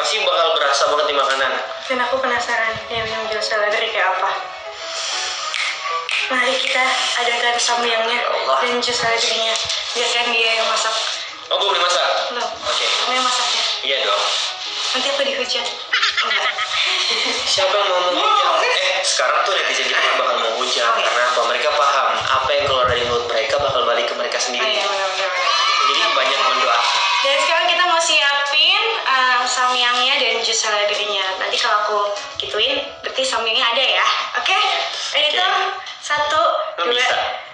pasti bakal berasa banget di makanan. Dan aku penasaran dia minum jus seledri kayak apa. Mari kita adakan samyangnya Ya Allah. dan jus seledrinya. Biarkan dia yang masak. Oh, gue boleh masak? Belum. Oke. Kamu yang masaknya. Iya dong. Nanti aku dihujat. Siapa yang mau menghujat? Eh, sekarang tuh netizen kita bakal mau hujat Oh, iya. karena apa? Mereka paham apa yang keluar dari mulut mereka bakal balik ke mereka Oh sendiri. iya dan jus seledrinya. Nanti kalau aku gituin, berarti samyangnya ada ya. Oke? Ready Oke. tuh? Satu, Lo dua, bisa.